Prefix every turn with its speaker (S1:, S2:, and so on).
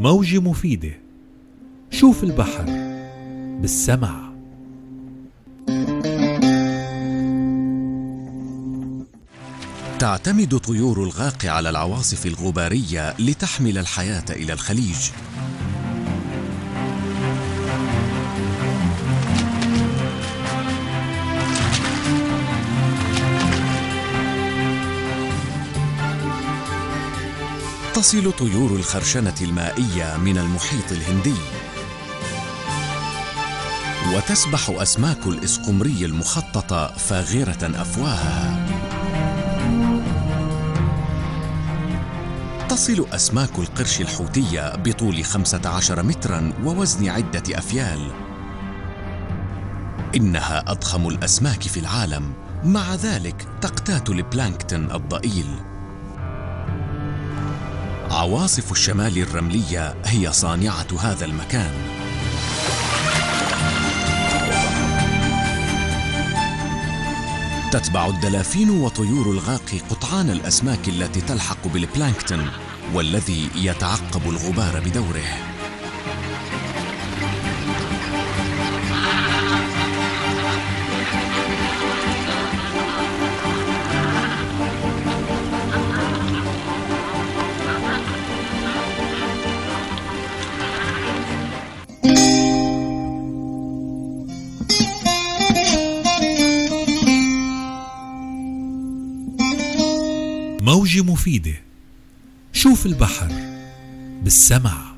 S1: موجة مفيدة شوف البحر بالسمع
S2: تعتمد طيور الغاق على العواصف الغبارية لتحمل الحياة إلى الخليج. تصل طيور الخرشنة المائية من المحيط الهندي. وتسبح أسماك الإسقمري المخططة فاغرة أفواهها. تصل أسماك القرش الحوتية بطول 15 مترا ووزن عدة أفيال. إنها أضخم الأسماك في العالم. مع ذلك تقتات البلانكتون الضئيل. عواصف الشمال الرملية هي صانعة هذا المكان. تتبع الدلافين وطيور الغاق قطعان الأسماك التي تلحق بالبلانكتون والذي يتعقب الغبار بدوره.
S1: موجة مفيدة. شوف البحر بالسمع